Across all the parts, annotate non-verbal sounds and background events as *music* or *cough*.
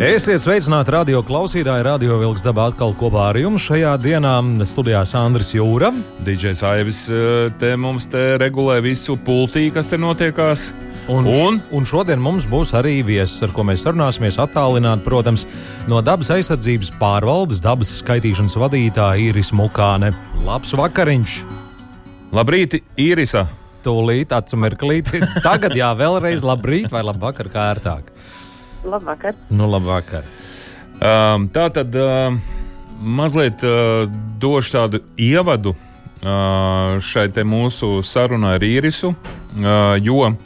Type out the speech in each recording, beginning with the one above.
Esiet sveicināti radio klausītāji, radio vilks dabā atkal kopā ar jums. Šajā dienā studijā Sandrs Jūra. DJs Aivis eh, te mums te regulē visu pultī, kas te notiekās. Un, un? un šodien mums būs arī viesis, ar ko mēs sarunāsimies attālināti, protams, no dabas aizsardzības pārvaldes dabas skaitīšanas vadītāja Īris Mukāne. Labs vakariņš! Labrīt, Īrisa! Tūlīt, acu mirklīti. Tagad jā, vēlreiz labrīt vai labvakar, kā ērtāk. Labvakar. Nu, labvakar. Um, tā tad uh, mazliet uh, došu tādu ievadu uh, šai mūsu sarunai ar īrisu, uh, jo uh,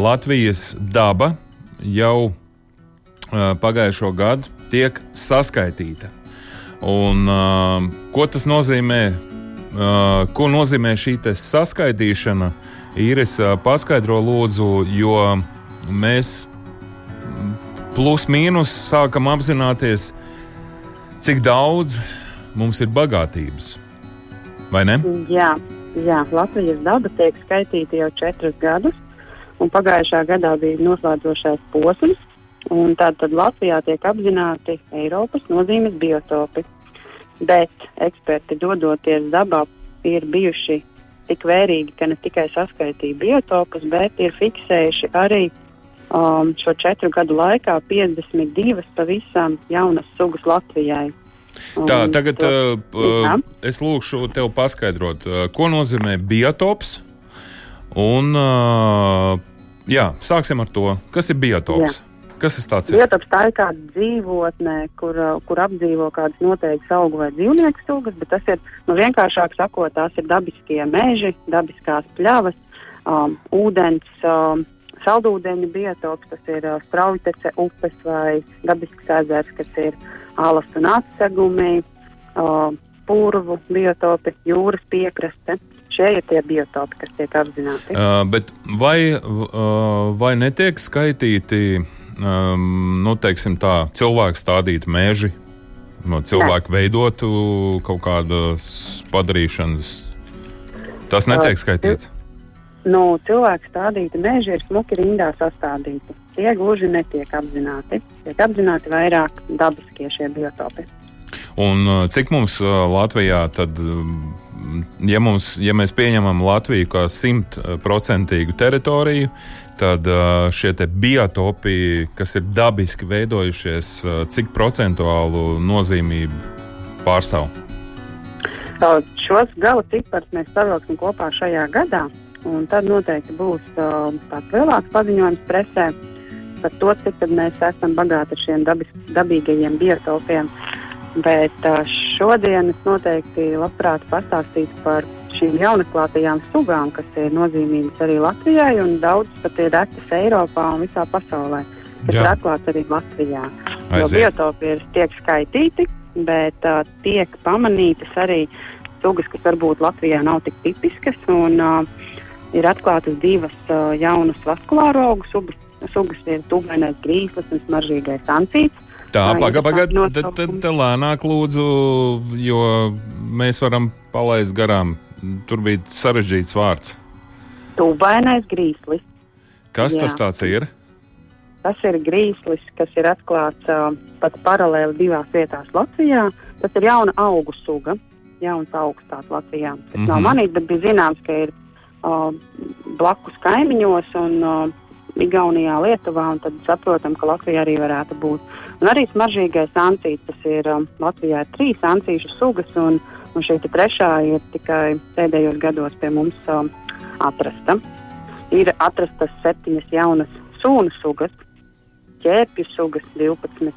Latvijas daba jau uh, pagājušo gadu tiek saskaitīta. Un, uh, ko tas nozīmē? Uh, ko nozīmē šī saskaitīšana? Īris uh, paskaidro lūdzu, jo mēs plus mīnus sākam apzināties, cik daudz mums ir bagātības. Vai ne? Jā, jā Latvijas daba tiek skaitīta jau četrus gadus, un pagājušā gadā bija noslēdzošais posms. Tātad Latvijā tiek apzināti Eiropas nozīmes biotopi. Bet eksperti, dodoties dabā, ir bijuši tik vērīgi, ka ne tikai saskaitīja biotopus, bet ir fiksējuši arī uh, um, šo četru gadu laikā 52 pavisam jaunas sugas Latvijai. Un Tā, tagad to, uh, jā. es lūkšu tev paskaidrot, uh, ko nozīmē biotops. Un, uh, jā, sāksim ar to, kas ir biotops. Jā. Kas tas ir? Biotops tā ir kāda dzīvotne, kur, uh, kur apdzīvo kādas noteiktas augu vai dzīvnieku sugas, bet tas ir nu, vienkāršāk sakot, tās ir dabiskie meži, dabiskās pļavas, um, ūdens. Um, saldūdeņu biotops, tas ir uh, straujtece upes vai dabisks ezers, kas ir alas un atsegumi, uh, purvu biotopi, jūras piekraste. Šie ir tie biotopi, kas tiek apzināti. Uh, bet vai, uh, vai netiek skaitīti, um, nu, teiksim tā, cilvēku stādīti meži, no cilvēku ne. veidotu kaut kādas padarīšanas? Tas netiek skaitīts. Uh, nu, cilvēku stādīti meži ir smuki rindā sastādīti. Tie gluži netiek apzināti. Tiek apzināti vairāk dabiskie šie biotopi. Un uh, cik mums uh, Latvijā tad, um, ja, mums, ja mēs pieņemam Latviju kā simtprocentīgu teritoriju, tad uh, šie biotopi, kas ir dabiski veidojušies, cik procentuālu nozīmību pārstāv? Šos gala ciparus mēs savilksim kopā šajā gadā. Un tad noteikti būs uh, tāds lielāks paziņojums presē par to, cik mēs esam bagāti ar šiem dabis, dabīgajiem biotopiem. Bet uh, šodien es noteikti labprāt pastāstītu par šīm jaunatklātajām sugām, kas ir nozīmīgas arī Latvijai, un daudz pat ir retas Eiropā un visā pasaulē, kas Jā. ir atklāts arī Latvijā. Aiziet. Jo biotopi ir tiek skaitīti, bet uh, tiek pamanītas arī sugas, kas varbūt Latvijā nav tik tipiskas. Un, uh, ir atklātas divas uh, jaunas vaskulāro augu sugas. Sugas ir tūkstošais grīslis un smaržīgais ancīts. Tā, pagaidi, pagaidi, tad, lēnāk lūdzu, jo mēs varam palaist garām. Tur bija sarežģīts vārds. Tūbainais grīslis. Kas Jā. tas tāds ir? Tas ir grīslis, kas ir atklāts uh, pat paralēli divās vietās Latvijā. Tas ir jauna augu suga, jauns augstās Latvijā. Tas mm -hmm. nav mhm. manīts, bet bija zināms, ka ir blakus kaimiņos un uh, Igaunijā, Lietuvā, un tad saprotam, ka Latvijā arī varētu būt. Un arī smaržīgais ancīts, tas ir um, Latvijā ir trīs ancīšu sugas, un, un šī trešā ir tikai pēdējos gados pie mums um, atrasta. Ir atrastas septiņas jaunas sūnu sugas, ķēpju sugas 12.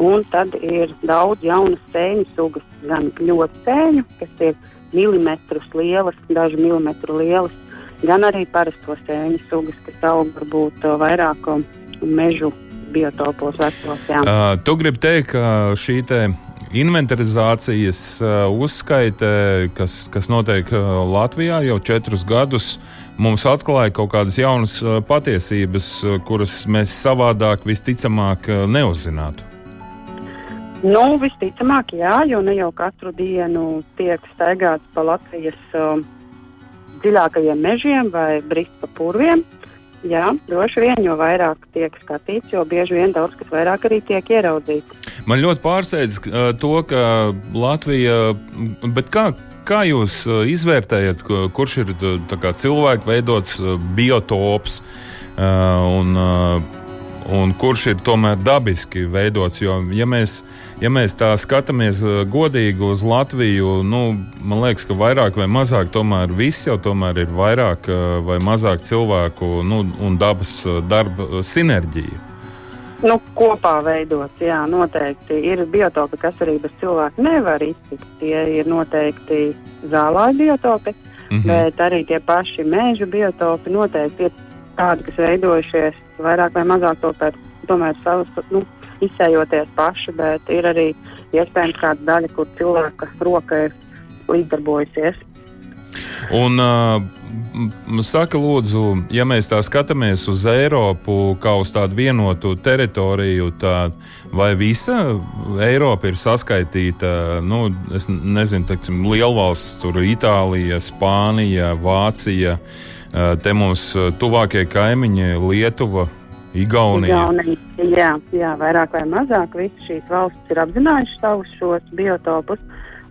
Un tad ir daudz jaunas sēņu sugas, gan ļoti sēņu, kas ir milimetrus lielas, daži milimetru lielas, gan arī parasto sēņu sugas, kas aug varbūt uh, vairāk mežu biotopos vecos. Jā. Uh, tu gribi teikt, ka šī te inventarizācijas uzskaite, kas, kas notiek Latvijā jau četrus gadus, mums atklāja kaut kādas jaunas patiesības, kuras mēs savādāk visticamāk neuzzinātu. Nu, visticamāk, jā, jo ne jau katru dienu tiek staigāts pa Latvijas uh, dziļākajiem mežiem vai brīvs pa purviem. Jā, droši vien, jo vairāk tiek skatīts, jo bieži vien daudz kas vairāk arī tiek ieraudzīts. Man ļoti pārsteidz uh, to, ka Latvija, bet kā, kā jūs uh, izvērtējat, kurš ir kā, cilvēku veidots uh, biotops uh, un, uh, un kurš ir tomēr dabiski veidots? Jo, ja mēs ja mēs tā skatāmies eh, godīgi uz Latviju, nu, man liekas, ka vairāk vai mazāk tomēr viss jau tomēr ir vairāk eh, vai mazāk cilvēku nu, un dabas eh, darba sinerģija. Nu, kopā veidots, jā, noteikti ir biotopi, kas arī bez cilvēka nevar iztikt. Tie ir noteikti zālāju biotopi, mm -hmm. bet arī tie paši mēžu biotopi noteikti ir tādi, kas veidojušies vairāk vai mazāk to pēc tomēr savas nu, izsējoties paši, bet ir arī iespējams kāda daļa, kur cilvēka roka ir līdzdarbojusies. Un, uh, saka, lūdzu, ja mēs tā skatāmies uz Eiropu kā uz tādu vienotu teritoriju, tad vai visa Eiropa ir saskaitīta? Nu, es nezinu, teiksim, lielvalsts, tur Itālija, Spānija, Vācija, te mums tuvākie kaimiņi Lietuva, Igaunija. Igaunija. Jā, jā, vairāk vai mazāk visas šīs valstis ir apzinājušas savus šos biotopus.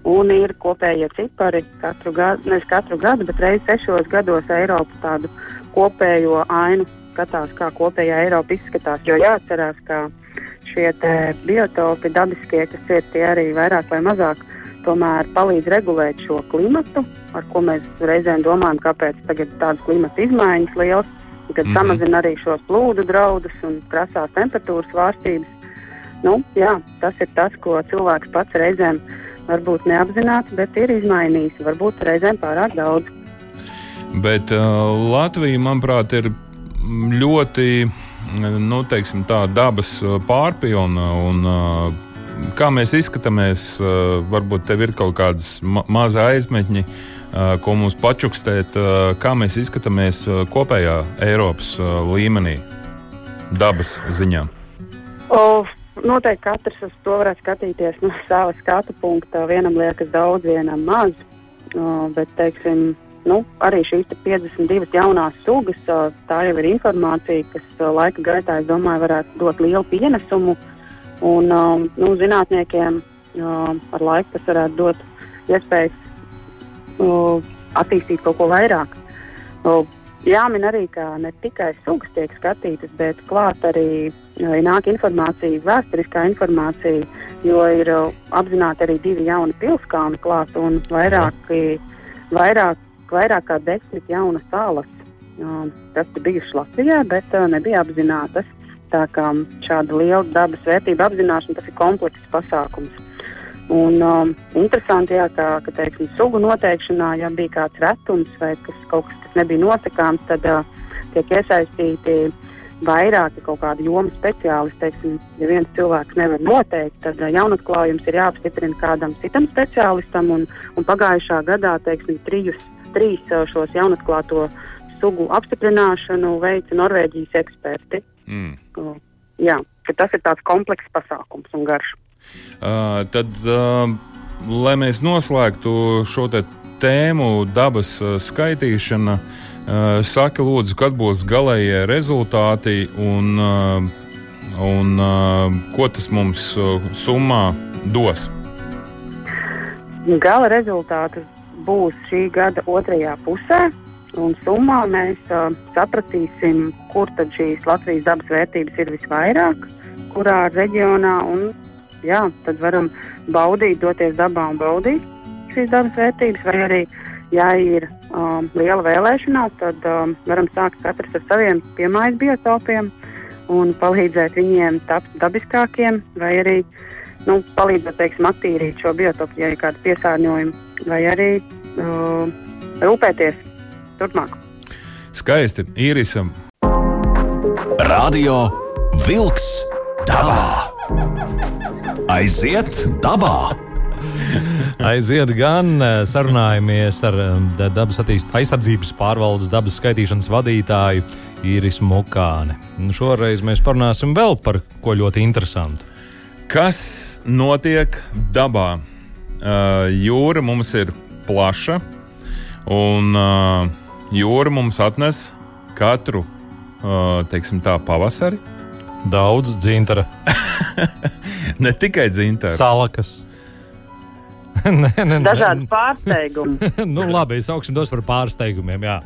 Un ir kopējie cipari katru gadu, nevis katru gadu, bet reizes sešos gados Eiropa tādu kopējo ainu skatās, kā kopējā Eiropa izskatās. Jo jāatcerās, ka šie biotopi, dabiskie, kas ir tie arī vairāk vai mazāk, tomēr palīdz regulēt šo klimatu, ar ko mēs reizēm domājam, kāpēc tādas klimata izmaiņas lielas kad mm -hmm. samazina arī šos plūdu draudus un krasās temperatūras svārstības. Nu, jā, tas ir tas, ko cilvēks pats reizēm varbūt neapzināti, bet ir izmainījis, varbūt reizēm pārāk daudz. Bet uh, Latvija, manuprāt, ir ļoti nu, teiksim, tā, dabas uh, pārpilna. Un, uh, kā mēs izskatāmies, uh, varbūt tev ir kaut kādas ma maza aizmetņi. Uh, ko mums pačukstēt, kā mēs izskatāmies kopējā Eiropas līmenī, dabas ziņā? O, noteikti katrs uz to varētu skatīties no sava skatu punkta. Vienam liekas daudz, vienam maz. Bet, teiksim, nu, arī šīs 52 jaunās sugas, tā jau ir informācija, kas laika gaitā, es domāju, varētu dot lielu pienesumu. Un, nu, zinātniekiem ar laiku tas varētu dot iespējas uh, attīstīt kaut ko vairāk. Uh, jāmin arī, ka ne tikai sugas tiek skatītas, bet klāt arī uh, nāk informācija, vēsturiskā informācija, jo ir apzināti arī divi jauni pilskalni klāt un vairāki, vairāk, vairāk kā desmit jaunas salas. Tas ir bijušas Latvijā, bet nebija apzinātas. Tā kā šāda liela dabas vērtība apzināšana, tas ir komplekss pasākums. Un, um, interesanti, jā, ka, ka teiksim, sugu noteikšanā, ja bija kāds retums vai kas, kaut kas, kas nebija nosakāms, tad uh, tiek iesaistīti vairāki kaut kādi jomu speciālisti. Teiksim, ja viens cilvēks nevar noteikt, tad uh, jaunatklājums ir jāapstiprina kādam citam speciālistam. Un, un pagājušā gadā teiksim, trijus, trīs uh, šos jaunatklāto sugu apstiprināšanu veica Norvēģijas eksperti. Mm. Jā, tas ir tāds komplekss pasākums un garš. Uh, tad, uh, lai mēs noslēgtu šo tēmu, dabas uh, skaitīšana, uh, saka, lūdzu, kad būs galējie rezultāti un, uh, un uh, ko tas mums uh, summā dos? Gala rezultāti būs šī gada otrajā pusē. Un summā mēs uh, sapratīsim, kur tad šīs Latvijas dabas vērtības ir visvairāk, kurā reģionā un jā, tad varam baudīt, doties dabā un baudīt šīs dabas vērtības, vai arī, ja ir um, liela vēlēšanās, tad um, varam sākt katrs ar saviem piemājas biotopiem un palīdzēt viņiem tapt dabiskākiem, vai arī nu, palīdzēt, teiksim, attīrīt šo biotopu, ja ir kāda piesārņojuma, vai arī uh, rūpēties turpmāk. Skaisti, īrisam. Radio Vilks Dabā. Aiziet dabā! Aiziet gan sarunājamies ar dabas aizsardzības pārvaldes dabas skaitīšanas vadītāju Iris Mukāni. Šoreiz mēs parunāsim vēl par ko ļoti interesantu. Kas notiek dabā? Uh, jūra mums ir plaša, un uh, jūra mums atnes katru teiksim, tā, pavasari. Daudz dzintara. *laughs* ne tikai dzintara. Salakas. *laughs* nē, nē, Dažādi pārsteigumi. *laughs* nu, labi, es augstu dos par pārsteigumiem. Jā.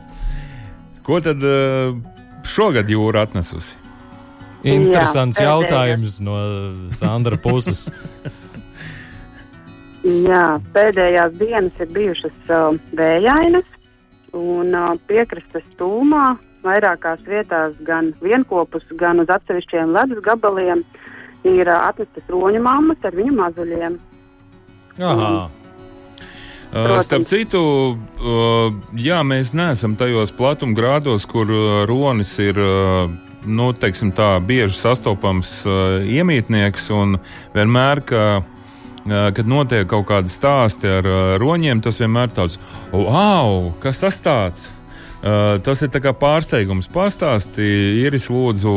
Ko tad šogad jūra atnesusi? Interesants jā, jautājums no Sandra puses. jā, pēdējās dienas ir bijušas uh, vējainas un piekrastes tūmā vairākās vietās gan vienopus, gan uz atsevišķiem ledus gabaliem ir atnestas roņu mammas ar viņu mazuļiem. Aha. Uh, starp citu, jā, mēs neesam tajos platumgrādos, kur ronis ir nu, teiksim, tā, bieži sastopams iemītnieks. Vienmēr, ka, kad notiek kaut kādi stāsti ar roņiem, tas vienmēr tāds - wow, kas tas tāds! Tas ir pārsteigums. Pastāstīja, Iris, lūdzu,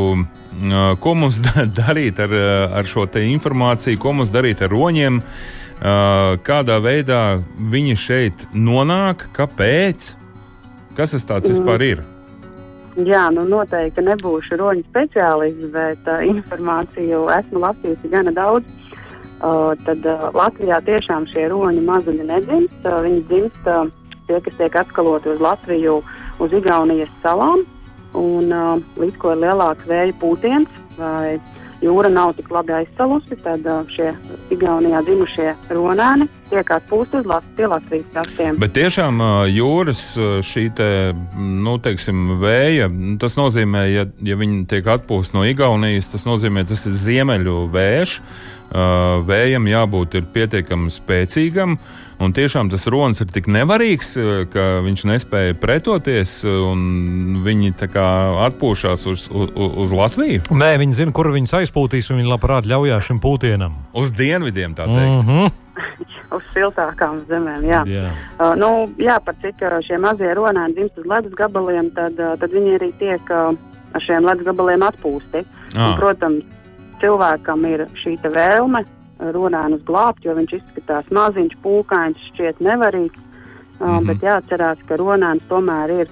ko mums *laughs* darīt ar, ar šo informāciju, ko mums darīt ar roņiem. Uh, kādā veidā viņi šeit nonāk, kāpēc, kas tas tāds vispār ir. Jā, nu noteikti nebūšu roņu speciālists, bet uh, informāciju esmu lasījusi gana daudz. Uh, tad uh, Latvijā tiešām šie roņi mazuļi nedzimst. Uh, viņi dzimst uh, tie, kas tiek atskaloti uz Latviju, uz Igaunijas salām. Un, uh, līdz ko ir lielāks vēja pūtiens vai jūra nav tik labi aizsalusi, tad uh, šie Igaunijā dzimušie ronēni tiek atpūsti uz Latvijas krastiem. Bet tiešām uh, jūras šī te, nu, teiksim, vēja, tas nozīmē, ja, ja viņi tiek atpūsti no Igaunijas, tas nozīmē, tas ir ziemeļu vējš. Vējam jābūt pietiekami spēcīgam, Un tiešām tas ronis ir tik nevarīgs, eh, ka viņš nespēja pretoties, un viņi atpūšas uz, uz, uz Latviju. Nē, viņi zina, kur viņus aizpūtīs, un viņi labprāt ļaujās šim pūtienam. Uz dienvidiem, tā teikt. Mm -hmm. uz siltākām zemēm. Jā, yeah. uh, nu, jā par cik šie mazie ronāni dzimst uz ledus gabaliem, tad, uh, tad viņi arī tiek uh, ar šiem ledus gabaliem atpūsti. Ah. Un, protams, cilvēkam ir šī vēlme runānus glābt, jo viņš izskatās maziņš, pūkains, šķiet nevarīgs. Mm -hmm. Bet jāatcerās, ka ronāns tomēr ir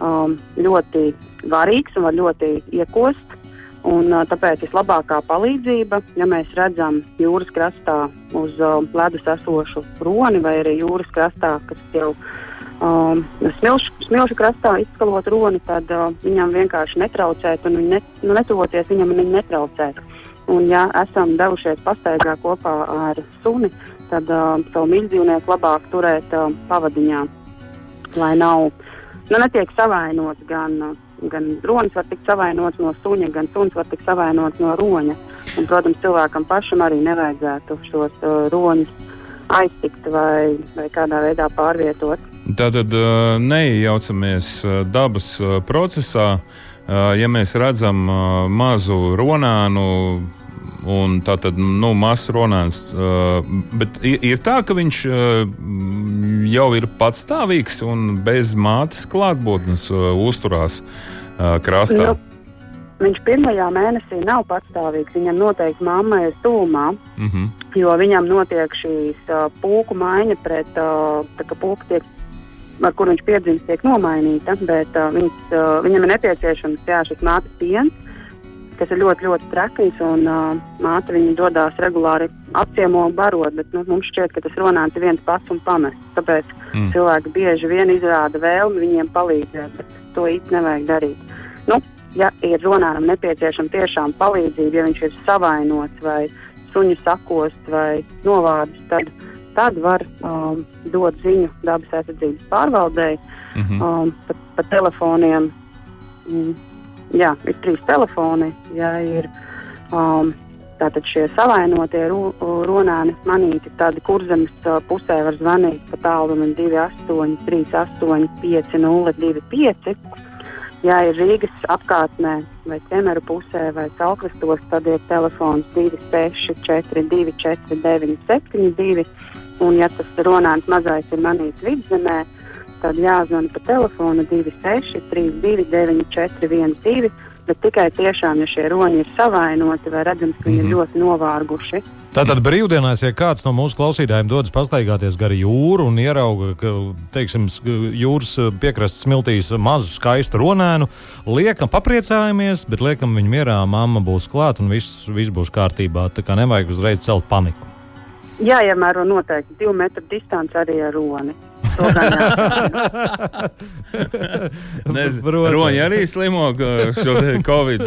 um, ļoti varīgs un var ļoti iekost. Un, uh, tāpēc vislabākā palīdzība, ja mēs redzam jūras krastā uz uh, ledus esošu roni vai arī jūras krastā, kas jau um, smilšu, smilšu krastā izskalot roni, tad uh, viņam vienkārši netraucēt un ne, nu, netuvoties viņam un viņa netraucēt. Un, ja esam devušies pastaigā kopā ar suni, tad uh, savu mīļdzīvnieku labāk turēt uh, pavadiņā, lai nav, nu, netiek savainots gan, uh, gan ronis var tikt savainots no suņa, gan suns var tikt savainots no roņa. Un, protams, cilvēkam pašam arī nevajadzētu šos uh, roņus aiztikt vai, vai kādā veidā pārvietot. Tātad uh, neiejaucamies uh, dabas uh, procesā. Uh, ja mēs redzam uh, mazu ronānu, un tā tad nu, mazs ronāns, uh, bet ir, tā, ka viņš jau ir patstāvīgs un bez mātes klātbūtnes uzturās krastā. Nu, viņš pirmajā mēnesī nav patstāvīgs. Viņam noteikti mamma ir stūmā, mm -hmm. jo viņam notiek šīs uh, pūku maiņa pret uh, pūka tiek ar kur viņš piedzimst, tiek nomainīta. Bet uh, viņas, uh, viņam ir nepieciešams jā, šis mātes piens, kas ir ļoti, ļoti trakns. Un uh, māte viņu dodas regulāri apciemo un barot. Bet nu, mums šķiet, ka tas runāts viens pats un pamests. Tāpēc mm. cilvēki bieži vien izrāda vēlmi viņiem palīdzēt, bet to īsti nevajag darīt. Nu, ja ir runātam nepieciešama tiešām palīdzība, ja viņš ir savainots vai suņu sakost vai novārdis, tad tad var um, dot ziņu dabas aizsardzības pārvaldei mm -hmm. um, pa, pa telefoniem. Mm, jā, ir trīs telefoni. Ja ir um, tātad šie savainotie ru, runāni manīti, tad kurzemes uh, pusē var zvanīt pa tālruni 28, 38, 5, 0, 25. Ja ir Rīgas apkārtnē, vai ķemeru pusē, vai celkvestos, tad ir telefons 264, 249, 72. Un, ja tas ronāns mazais ir manīts vidzemē, tad jāzvana pa telefonu 26, 32, 94, 12. Bet tikai tiešām, ja šie roņi ir savainoti vai redzams, ka viņi mm -hmm. ir ļoti novārguši, Tātad brīvdienās, ja kāds no mūsu klausītājiem dodas pastaigāties gar jūru un ierauga, ka teiksim, jūras piekrastes smiltīs mazu skaistu ronēnu, liekam, papriecājamies, bet liekam viņu mierā, mamma būs klāt un viss, viss būs kārtībā. Tā kā nevajag uzreiz celt paniku. Jāiemēro noteikti divu metru distance arī ar roni. *laughs* Roņi arī slimo šo covid.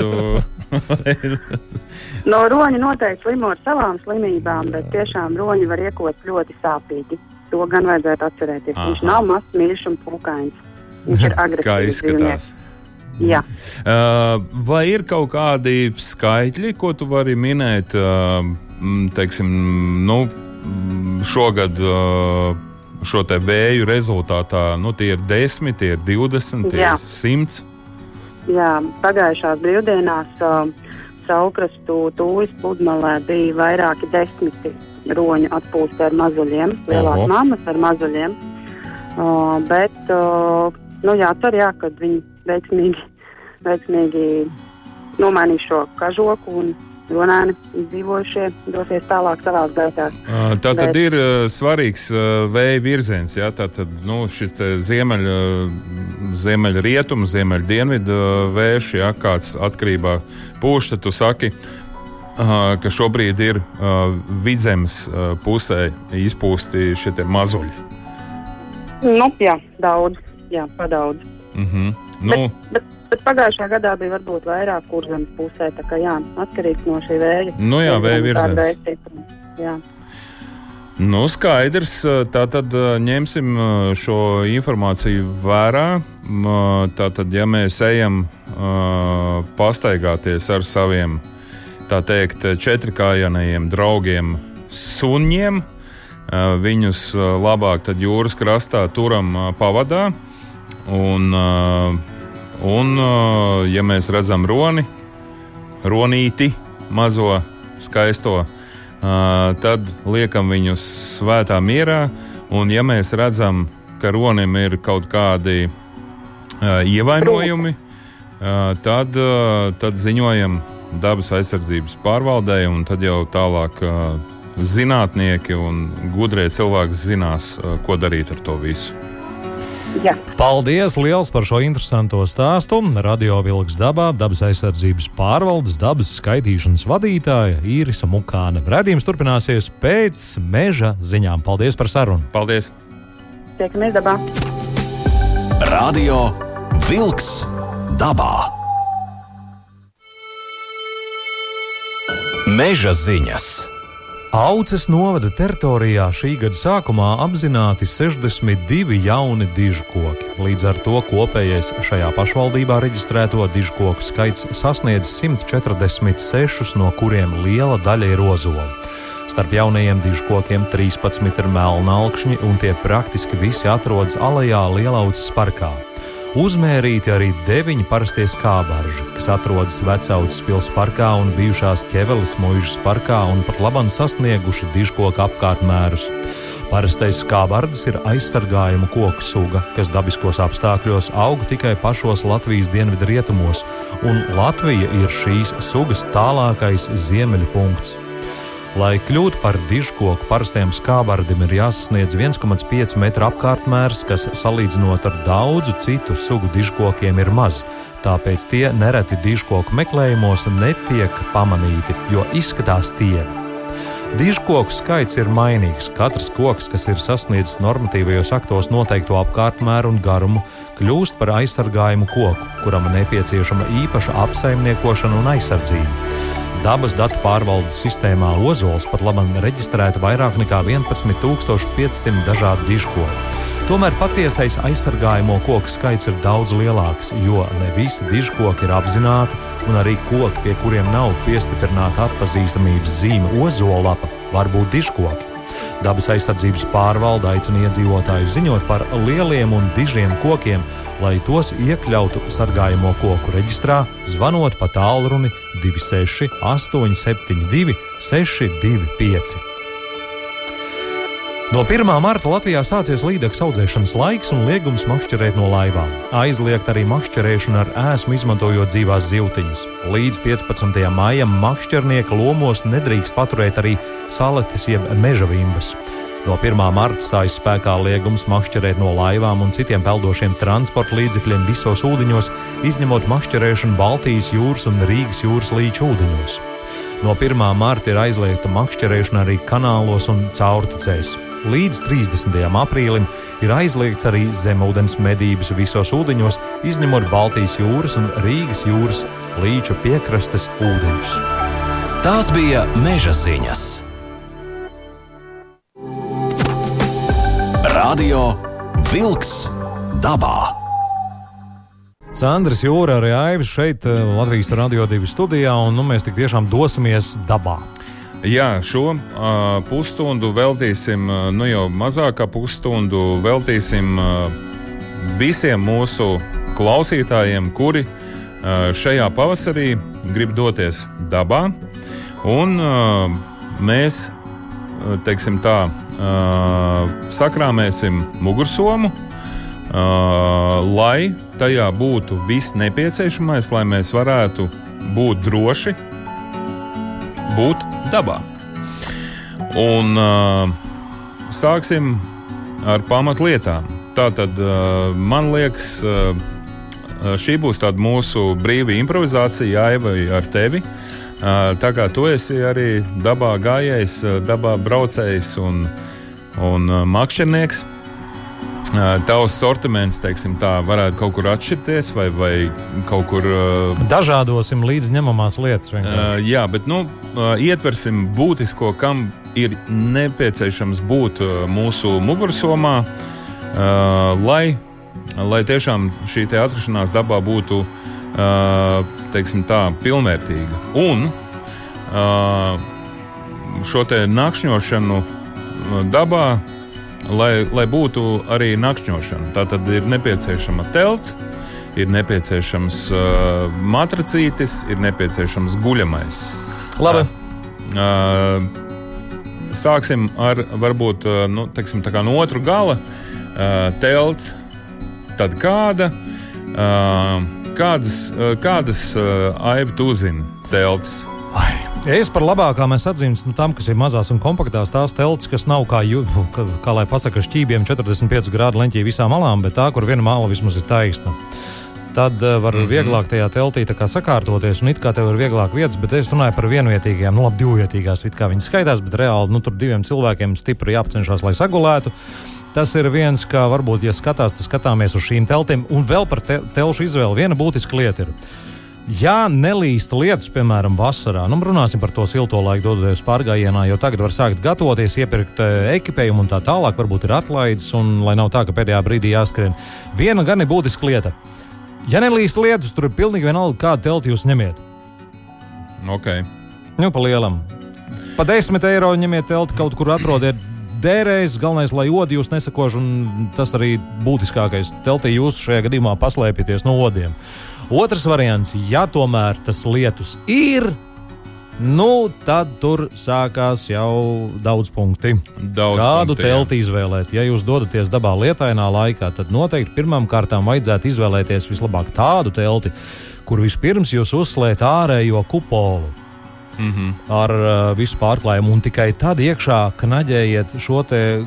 no roņa noteikti slimo ar savām slimībām, bet tiešām roņi var iekot ļoti sāpīgi. To gan vajadzētu atcerēties. Aha. Viņš nav mazs, mīļš un pūkains. Viņš ir agresīvs. *laughs* Kā izskatās? Jā. Uh, vai ir kaut kādi skaitļi, ko tu vari minēt? Uh, teiksim, nu, šogad uh, šo vēju rezultātā nu, tie ir 10, tie ir 20, tie Jā. ir 100. Jā, pagājušās brīvdienās uh, Saukrastu tūjas pludmalē bija vairāki desmiti roņu atpūsti ar mazuļiem, lielās mammas ar mazuļiem. Uh, bet, uh, nu jācer, jā, kad viņi veiksmīgi, veiksmīgi nomainīs šo kažoku un Runāni izdzīvojušie dosies tālāk savā gaitā. Tā tad Bet... ir uh, svarīgs uh, vēja virziens. Ja? Tā tad nu, šis ziemeļa, ziemeļa rietumu, ziemeļa dienvidu vējš, ja kāds atkarībā pūš, tad tu saki, uh, ka šobrīd ir uh, vidzemes uh, pusē izpūsti šie mazuļi. Nu, jā, daudz, jā, padaudz. Mm -hmm. nu, bet, bet Bet pagājušā gadā bija varbūt vairāk kurzemes pusē, tā kā jā, atkarīgs no šī vēja. Nu jā, vēja virziens. Jā. Nu, skaidrs. Tā tad ņemsim šo informāciju vērā. Tā tad, ja mēs ejam pastaigāties ar saviem, teikt, četrkājainajiem draugiem, suņiem, viņus labāk jūras krastā turam pavadā. Un, uh, Un, uh, ja mēs redzam roni, ronīti, mazo skaisto, uh, tad liekam viņu svētā mierā. Un, ja mēs redzam, ka ronim ir kaut kādi uh, ievainojumi, tad, tad ziņojam dabas aizsardzības pārvaldē, un tad jau tālāk zinātnieki un gudrie cilvēki zinās, ko darīt ar to visu. Jā. Paldies liels par šo interesanto stāstu. Radio Vilks dabā, dabas aizsardzības pārvaldes, dabas skaitīšanas vadītāja Īrisa Mukāne. Radījums turpināsies pēc meža ziņām. Paldies par sarunu! Paldies! Tiekamies dabā! Radio Vilks dabā! Meža ziņas! Auces novada teritorijā šī gada sākumā apzināti 62 jauni dižu koki. Līdz ar to kopējais šajā pašvaldībā reģistrēto dižu koku skaits sasniedz 146, no kuriem liela daļa ir ozola. Starp jaunajiem dižu kokiem 13 ir melna augšņi, un tie praktiski visi atrodas alejā Lielauces parkā. Uzmērīti arī deviņi parastie skābarži, kas atrodas Vecautas pilsētas parkā un bijušās ķeveles mūžas parkā un pat labam sasnieguši dižkoku apkārtmērus. Parastais skābardis ir aizsargājuma koku suga, kas dabiskos apstākļos aug tikai pašos Latvijas dienvidu rietumos, un Latvija ir šīs sugas tālākais ziemeļu punkts. Lai kļūtu par dižkoku, parastiem skābardim ir jāsasniedz 1,5 metru apkārtmērs, kas salīdzinot ar daudzu citu sugu dižkokiem ir maz. Tāpēc tie nereti dižkoku meklējumos netiek pamanīti, jo izskatās tievi. Dižkoku skaits ir mainīgs. Katrs koks, kas ir sasniedzis normatīvajos aktos noteikto apkārtmēru un garumu, kļūst par aizsargājumu koku, kuram nepieciešama īpaša apsaimniekošana un aizsardzība. Dabas datu pārvaldes sistēmā Ozols pat labam reģistrēta vairāk nekā 11,500 dažādu dižkoku. Tomēr patiesais aizsargājamo koku skaits ir daudz lielāks, jo ne visi dižkoki ir apzināti, un arī koki, pie kuriem nav piestiprināta atpazīstamības zīme ozolapa, var būt dižkoki. Dabas aizsardzības pārvalde aicina iedzīvotājus ziņot par lieliem un dižiem kokiem, lai tos iekļautu sargājamo koku reģistrā, zvanot pa tālruni 26 872 625. No 1. marta Latvijā sācies līdzekas audzēšanas laiks un liegums makšķerēt no laivām. Aizliegt arī makšķerēšanu ar ēsmu, izmantojot dzīvās zivtiņas. Līdz 15. maijam makšķernieka lomos nedrīkst paturēt arī saletes jeb meža vimbas. No 1. marta stājas spēkā liegums makšķerēt no laivām un citiem peldošiem transporta līdzekļiem visos ūdeņos, izņemot makšķerēšanu Baltijas jūras un Rīgas jūras līča ūdeņos. No 1. marta ir aizliegta makšķerēšana arī kanālos un caurtecēs. Līdz 30. aprīlim ir aizliegts arī zemūdens medības visos ūdeņos, izņemot Baltijas jūras un Rīgas jūras līča piekrastes ūdeņus. Tās bija meža ziņas. Radio Wolks dabā. Sandrs Jūra arī Aivis šeit, eh, Latvijas radio divu studijā, un nu, mēs tik tiešām dosimies dabā. Jā, šo uh, pusstundu veltīsim, uh, nu jau mazākā pusstundu veltīsim uh, visiem mūsu klausītājiem, kuri uh, šajā pavasarī grib doties dabā. Un uh, mēs, teiksim tā, sakrāmēsim mugursomu, lai tajā būtu viss nepieciešamais, lai mēs varētu būt droši, būt dabā. Un sāksim ar pamatlietām. Tātad uh, man liekas, šī būs tāda mūsu brīva improvizācija, Aiva, ar tevi. Tā kā tu esi arī dabā gājējis, dabā braucējs un, un makšķernieks. Tavs sortiments, teiksim, tā varētu kaut kur atšķirties, vai, vai kaut kur. Dažādosim līdz ņemamās lietas. Vienkārši. Jā, bet nu, ietversim būtisko, kam ir nepieciešams būt mūsu mugursomā, lai, lai tiešām šī atrašanās dabā būtu teiksim, tā, pilnvērtīga. Un uh, šo nakšņošanu dabā lai, lai būtu arī nakšņošana. Tā tad ir nepieciešama telts, ir nepieciešams uh, matracītis, ir nepieciešams guļamais. Labi. Uh, uh, sāksim ar varbūt uh, nu, teiksim, no otru gala. Uh, telts, tad kāda, uh, kādas, uh, kādas uh, aibu tu zini telts? Es par labākām es atzīstu nu, tam, kas ir mazās un kompaktās, tās telts, kas nav kā, jū, kā, kā lai pasakā, šķībiem 45 grādu leņķī visām malām, bet tā, kur viena mala vismaz ir taisna. Tad uh, var mm -hmm. vieglāk tajā teltī sakārtoties, un it kā tev ir vieglāk vietas, bet es runāju par vienvietīgām, nu, labi, divvietīgās, it kā viņas skaitās, bet reāli nu, tur diviem cilvēkiem stipri jāapcenšas, lai sagulētu. Tas ir viens, kā varbūt, ja skatās, tad skatāmies uz šīm teltīm, un vēl par te, telšu izvēli. Viena būtiska lieta ir Ja nelīst lietus, piemēram, vasarā, nu, runāsim par to silto laiku, dodoties pārgājienā, jo tagad var sākt gatavoties, iepirkt eh, ekipējumu un tā tālāk, varbūt ir atlaides, un lai nav tā, ka pēdējā brīdī jāskrien. Viena gan ir būtiska lieta. Ja nelīst lietus, tur ir pilnīgi vienalga, kādu telti jūs ņemiet. Ok. Nu, pa lielam. Pa desmit eiro ņemiet telti kaut kur atrodiet. Dērējis, galvenais, lai odi jūs nesakož, un tas arī būtiskākais. Teltī jūs šajā gadījumā paslēpieties no odiem. Otrs variants, ja tomēr tas lietus ir, nu, tad tur sākās jau daudz punkti. Daudz Kādu punkti, telti jā. izvēlēt? Ja jūs dodaties dabā lietainā laikā, tad noteikti pirmām kārtām vajadzētu izvēlēties vislabāk tādu telti, kur vispirms jūs uzslēgt ārējo kupolu. Mm -hmm. ar uh, visu pārklājumu, un tikai tad iekšā knaģējiet šo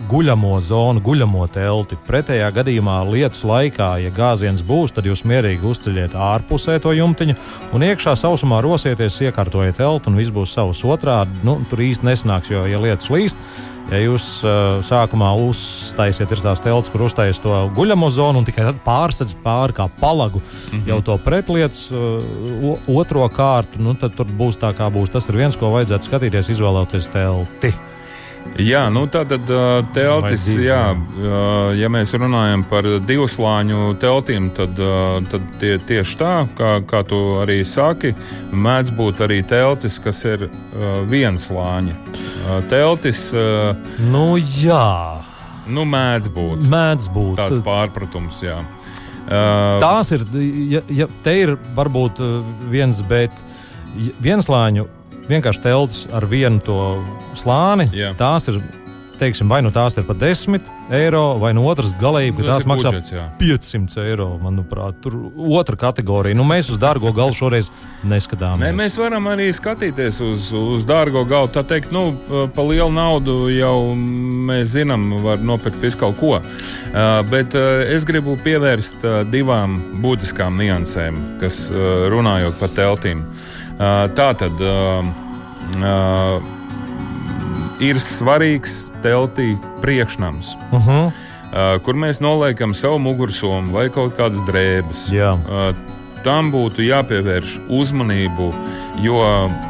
guļamo zonu, guļamo telti. Pretējā gadījumā lietus laikā, ja gāziens būs, tad jūs mierīgi uzceļiet ārpusē to jumtiņu, un iekšā sausumā rosieties, iekārtojiet telti, un viss būs savs otrādi. Nu, tur īsti nesnāks, jo, ja lietus līst, Ja jūs uh, sākumā uztaisiet tās telts, kur uztaisiet to guļamo zonu, un tikai tad pārsēdz pāri kā palagu mm -hmm. jau to pretlietas uh, otro kārtu, nu, tad tur būs tā, kā būs. Tas ir viens, ko vajadzētu skatīties, izvēlēties telti. Jā, nu tā tad uh, teltis, jā, uh, ja mēs runājam par divslāņu teltīm, tad, uh, tad tie, tieši tā, kā, kā tu arī saki, mēdz būt arī teltis, kas ir vienslāņa. Uh, teltis, Nu, jā, nu, mēdz būt mēdz būt. tāds pārpratums, jā. Tās ir, ja, ja te ir varbūt viens, bet vienslāņu vienkārši telts ar vienu to slāni. Jā. Tās ir, teiksim, vai nu tās ir par 10 eiro, vai no otras galības, ka Tas tās ir maksā budžets, jā. 500 eiro. Manuprāt, tur otra kategorija. Nu, mēs uz dārgo galu šoreiz neskatāmies. Nē, mēs varam arī skatīties uz, uz dārgo galvu. Tā teikt, nu, par lielu naudu jau mēs zinām, var nopirkt visu kaut ko. Uh, bet uh, es gribu pievērst uh, divām būtiskām niansēm, kas runājot par teltīm. Tā tad ir svarīgs teltī priekšnams. Uh -huh. Uh, kur mēs noliekam savu mugursomu vai kaut kādas drēbes. Uh, tam būtu jāpievērš uzmanību, jo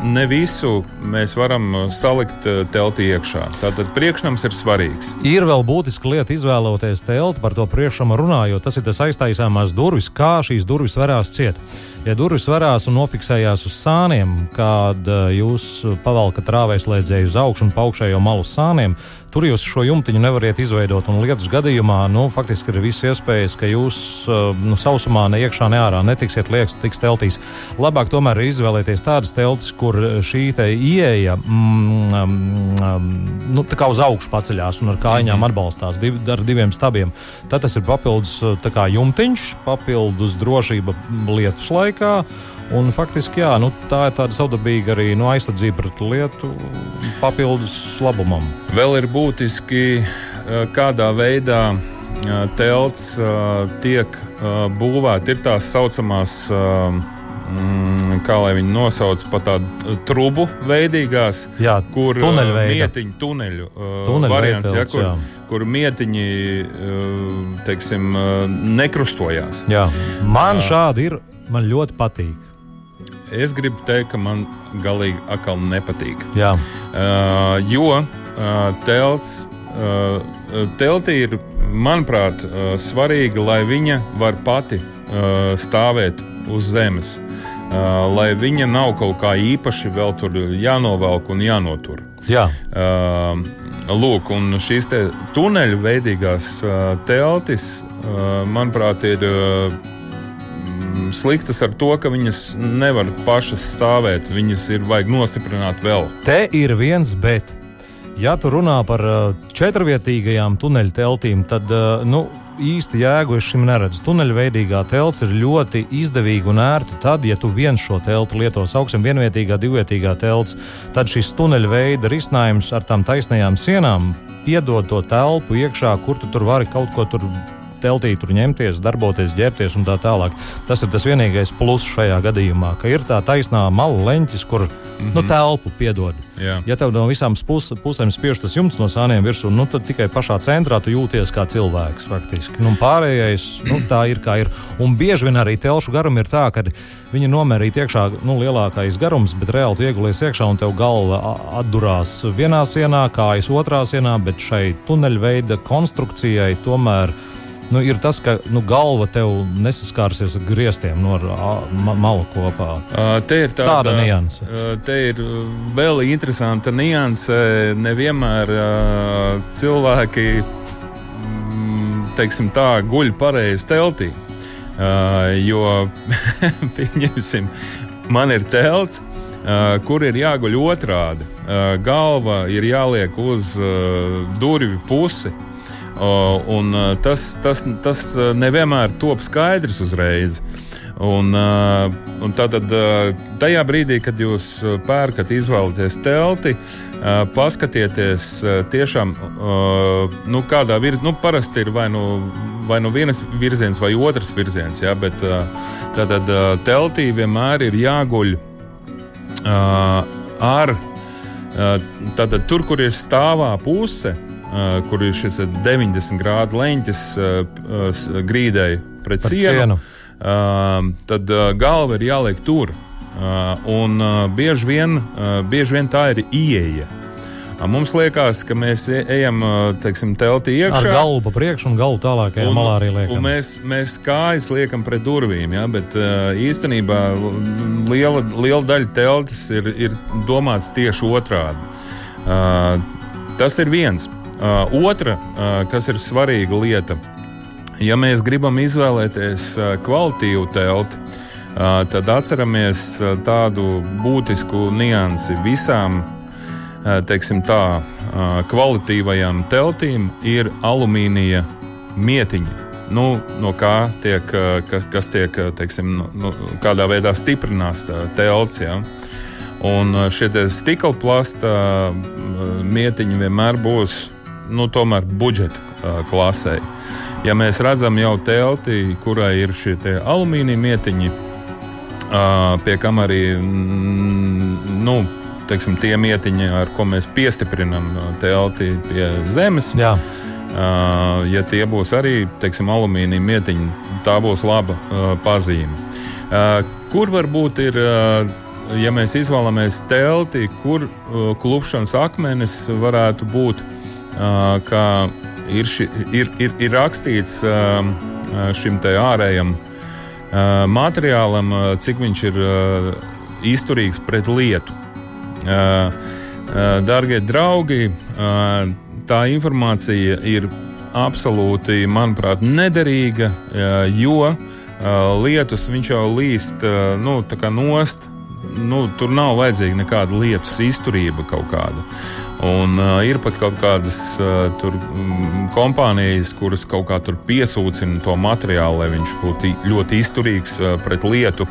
ne visu mēs varam uh, salikt uh, teltī iekšā. Tātad priekšnams ir svarīgs. Ir vēl būtiska lieta izvēloties telti par to priekšamu runājot. Tas ir tas aiztaisāmās durvis, kā šīs durvis varās ciet. Ja durvis varās un nofiksējās uz sāniem, kad uh, jūs pavalkat rāvēslēdzēju uz augšu un pa augšējo malu sāniem, tur jūs šo jumtiņu nevariet izveidot. Un lietus gadījumā, nu, faktiski ir visas iespējas, ka jūs uh, nu, sausumā ne iekšā, ne ārā netiksiet liekas, tiks teltīs. Labāk tomēr ir izvēlēties tādas teltis, kur šī ieeja mm, um, um, nu, tā kā uz augšu paceļās un ar kājām atbalstās div, ar diviem stabiem. Tad tas ir papildus tā kā jumtiņš, papildus drošība lietus laikā. Un faktiski jā, nu, tā ir tāda savdabīga arī nu, aizsardzība pret lietu, papildus labumam. Vēl ir būtiski, kādā veidā telts tiek būvēta. Ir tās saucamās. mm, Kā lai viņi nosauc par tādu trubu veidīgās, Jā, kur mietiņu tuneļu Tuneļveida variants, ja, telts, kur, jā. kur mietiņi teiksim, nekrustojās. Jā. Man šādi ir, man ļoti patīk. Es gribu teikt, ka man galīgi atkal nepatīk. Jā. Uh, jo uh, telts, teltī ir, manuprāt, svarīgi, lai viņa var pati stāvēt uz zemes. Lai viņa nav kaut kā īpaši vēl tur jānovelk un jānotur. Jā. Lūk, un šīs te tuneļu veidīgās teltis, manuprāt, ir sliktas ar to, ka viņas nevar pašas stāvēt. Viņas ir vajag nostiprināt vēl. Te ir viens bet. Ja tu runā par uh, četrvietīgajām tuneļu teltīm, tad uh, nu, īsti jēgu es šim neredzu. Tuneļveidīgā telts ir ļoti izdevīga un ērta. Tad, ja tu viens šo telti lietos augstam, vienvietīgā, divvietīgā telts, tad šis tuneļveida risinājums ar tām taisnajām sienām piedod to telpu iekšā, kur tu tur vari kaut ko tur teltī tur ņemties, darboties, ģērbties un tā tālāk. Tas ir tas vienīgais pluss šajā gadījumā, ka ir tā taisnā malu leņķis, kur mm -hmm. nu, telpu piedod. Jā. Ja tev no visām pus, pusēm spiež tas jumts no sāniem virsū, nu, tad tikai pašā centrā tu jūties kā cilvēks. Faktiski. Nu, pārējais nu, tā ir kā ir. Un bieži vien arī telšu garumi ir tā, ka viņi nomērīt iekšā nu, lielākais garums, bet reāli tu iegulies iekšā un tev galva atdurās vienā sienā, kājas otrā sienā, bet šai tuneļveida konstrukcijai tomēr. Nu, ir tas, ka nu, galva tev nesaskārsies ar griestiem no ar, ma malu kopā. Te ir tāda, Tāda nianse. Te ir vēl interesanta nianse. Nevienmēr cilvēki mm, teiksim, tā, guļ pareizi teltī. Jo, *laughs* pieņemsim, man ir telts, uh, kur ir jāguļ otrādi. Uh, galva ir jāliek uz uh, durvju pusi. Un, uh, tas, tas, tas uh, nevienmēr top skaidrs uzreiz. Un, uh, un tātad, tajā brīdī, kad jūs pērkat, izvēlaties telti, paskatieties tiešām, nu, kādā virzienā, nu, parasti ir vai nu, vai nu viens virziens vai otrs virziens, ja, bet tātad teltī vienmēr ir jāguļ ar tātad, tur, kur ir stāvā puse. Kur ir šis 90 grādu leņķis grīdai pret Pret sienu, sienu. Tad galva ir jāliek tur. Un bieži, vien, bieži vien tā ir ieeja. Mums liekas, ka mēs e- ejam teiksim, teltī iekšā. Ar galvu pa priekšu un galvu tālākajā malā arī liekam. Mēs, mēs kājas liekam pret durvīm, ja, bet īstenībā liela, liela daļa teltis ir, ir domāts tieši otrādi. Tas ir viens. Otra, kas ir svarīga lieta, ja mēs gribam izvēlēties kvalitīvu telti, tad atceramies tādu būtisku niansi visām teiksim, tā, kvalitīvajām teltīm ir alumīnija mietiņa. Nu, no kā tiek, kas, kas tiek, teiksim, nu, kādā veidā stiprinās telts. Ja? Un šie stikla plasta mietiņi vienmēr būs nu, budžeta klasē. Ja mēs redzam jau telti, kurai ir šie alumīnija mietiņi, pie kam arī nu, teiksim, tie mietiņi, ar ko mēs piestiprinām telti pie zemes. Jā. Uh, ja tie būs arī teiksim, alumīnija mietiņi, tā būs laba uh, pazīme. Uh, kur varbūt ir, uh, ja mēs izvēlamies telti, kur uh, klupšanas akmenis varētu būt, kā ir, ši, ir, ir, ir rakstīts šim ārējam uh, materiālam, cik viņš ir izturīgs pret lietu. Darbie draugi, tā informācija ir absolūti, manuprāt, nederīga, jo lietus viņš jau līst nu, nost. Nu, tur nav vajadzīga nekāda lietus izturība kaut kāda. Un, uh, ir pat kaut kādas uh, tur, um, kompānijas, kuras kaut kā piesūcina to materiālu, lai viņš būtu ļoti izturīgs uh, pret lietu.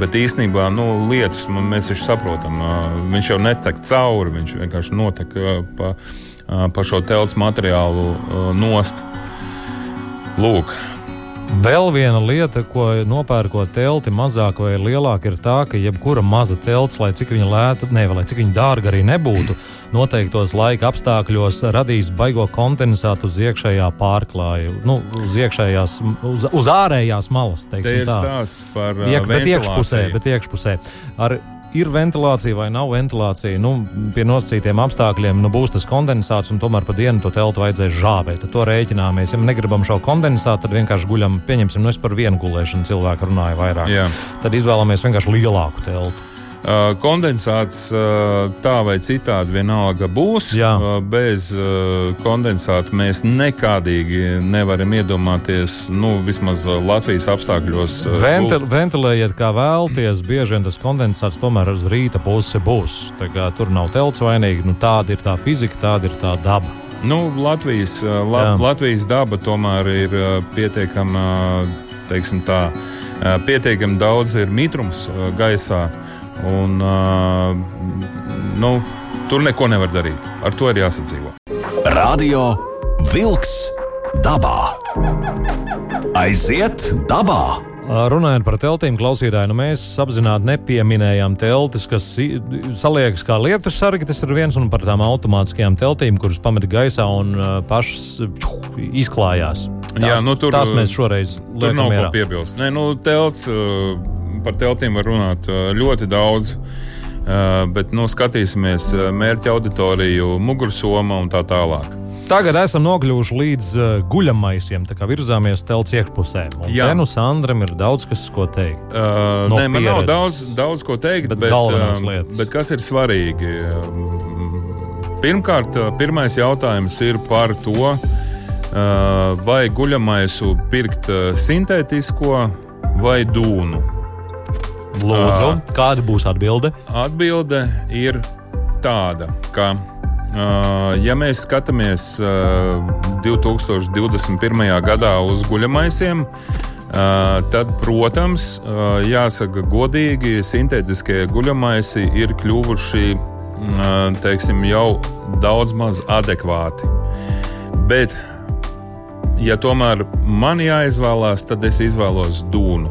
Bet īstenībā nu, lietus mēs taču saprotam. Uh, viņš jau netek cauri, viņš vienkārši notek uh, pa, uh, pa šo telts materiālu uh, nost. Lūk, Vēl viena lieta, ko nopērkot telti mazāk vai lielāk, ir tā, ka jebkura maza telts, lai cik viņa lēta, ne, lai cik viņa dārga arī nebūtu, noteiktos laika apstākļos radīs baigo kondensātu uz iekšējā pārklāja, nu, uz iekšējās, uz, uz ārējās malas. Te ir tā. stāsts par Iek, bet iekšpusē, bet iekšpusē. Ar ir ventilācija vai nav ventilācija. Nu, pie nosacītiem apstākļiem nu, būs tas kondensāts, un tomēr pa dienu to teltu vajadzēs žāvēt. Tad to rēķināmies. Ja negribam šo kondensātu, tad vienkārši guļam, pieņemsim, nu es par vienu gulēšanu cilvēku runāju vairāk. Jā. Tad izvēlamies vienkārši lielāku teltu. Uh, kondensāts uh, tā vai citādi vienalga būs. Jā. Uh, bez kondensāta mēs nekādīgi nevaram iedomāties, nu, vismaz Latvijas apstākļos. Ventil, ventilējiet, kā vēlties, bieži vien tas kondensāts tomēr uz rīta pusi būs. Tur nav telts vainīgi, nu, tāda ir tā fizika, tāda ir tā daba. Nu, Latvijas, la, Latvijas daba tomēr ir pietiekama, teiksim tā, pietiekami daudz ir mitrums gaisā. Un, uh, nu, tur neko nevar darīt. Ar to ir jāsadzīvo. Radio Wolks dabā. Aiziet dabā! Runājot par teltīm, klausītāji, nu mēs apzināti nepieminējām teltis, kas saliekas kā lietu sargi. Tas ir viens no par tām automātiskajām teltīm, kuras pamet gaisā un pašas izklājās. Tās, Jā, nu, tur, tās mēs šoreiz tur nav ko piebilst. Nē, nu, telts, par teltīm var runāt ļoti daudz. Bet nu, skatīsimies mērķa auditoriju, mugursoma un tā tālāk. Tagad esam nokļuvuši līdz uh, guļamaisiem, tā kā virzāmies telts iekšpusē. Jā, nu Sandram ir daudz kas, ko teikt. Uh, no nē, man pieredzes. nav daudz, daudz ko teikt, bet, bet, uh, bet kas ir svarīgi? Pirmkārt, pirmais jautājums ir par to, uh, vai guļamaisu pirkt sintētisko vai dūnu. Lūdzu, uh, kāda būs atbilde? Atbilde ir tāda, ka, uh, ja mēs skatāmies uh, 2021. gadā uz guļamaisiem, tad, protams, jāsaka godīgi, sintētiskie guļamaisi ir kļuvuši teiksim, jau daudz maz adekvāti. Bet, ja tomēr man jāizvēlās, tad es izvēlos dūnu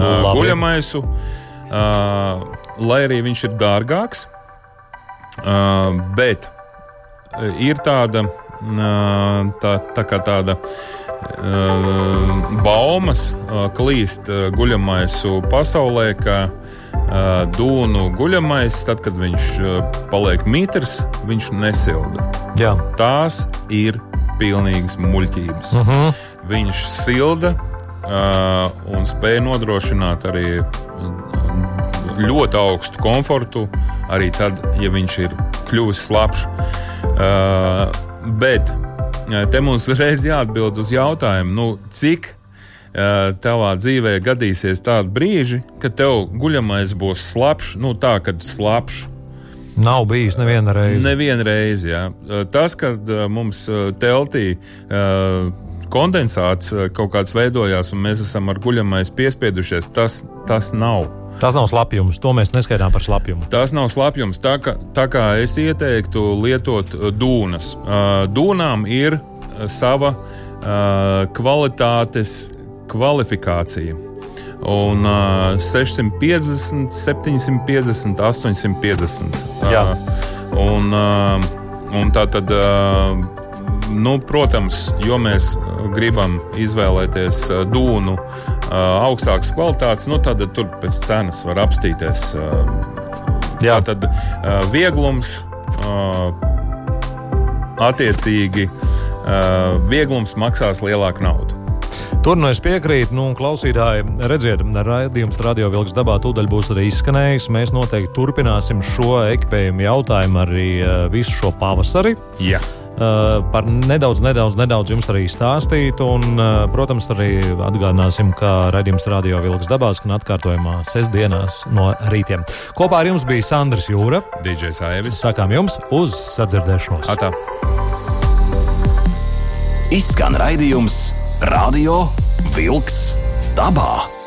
uh, guļamaisu, uh, lai arī viņš ir dārgāks. Bet ir tāda, tā, tā kā tāda baumas klīst guļamaisu pasaulē, ka dūnu guļamais, tad, kad viņš paliek mitrs, viņš nesilda. Jā. Tās ir pilnīgas muļķības. Uh -huh. Viņš silda un spēja nodrošināt arī uh, ļoti augstu komfortu, arī tad, ja viņš ir kļuvis slapjš. Uh, bet uh, te mums uzreiz jāatbild uz jautājumu, nu, cik uh, tavā dzīvē gadīsies tādi brīži, kad tev guļamais būs slapjš, nu tā, kad slapjš. Nav bijis neviena reize. Nevienu reizi, jā. Uh, Tas, kad uh, mums uh, teltī uh, kondensāts uh, kaut kāds veidojās un mēs esam ar guļamais piespiedušies, tas, tas nav. Tas nav slapjums. To mēs neskaidām par slapjumu. Tas nav slapjums. Tā kā, tā kā es ieteiktu lietot uh, dūnas. Uh, Dūnām ir sava kvalitātes kvalifikācija. Un uh, 650, 750, 850. Jā. Uh, un, uh, un tā tad. Uh, Nu, protams, jo mēs gribam izvēlēties uh, dūnu uh, augstākas kvalitātes, nu, tad tur pēc cenas var apstīties. Uh, Jā. Tā tad uh, vieglums, uh, attiecīgi, uh, vieglums maksās lielāku naudu. Tur nu es piekrītu, nu, klausītāji, redziet, raidījums Radio Vilks dabā tūdaļ būs arī izskanējis. Mēs noteikti turpināsim šo ekipējumu jautājumu arī uh, visu šo pavasari. Jā. Uh, par nedaudz, nedaudz, nedaudz jums arī stāstīt. Un, uh, protams, arī atgādināsim, ka raidījums Radio Vilks dabā skan atkārtojumā sestdienās no rītiem. Kopā ar jums bija Sandrs Jūra. DJs Aivis. Sakām jums uz sadzirdēšanos! Atā. Izskan raidījums Radio Vilks dabā.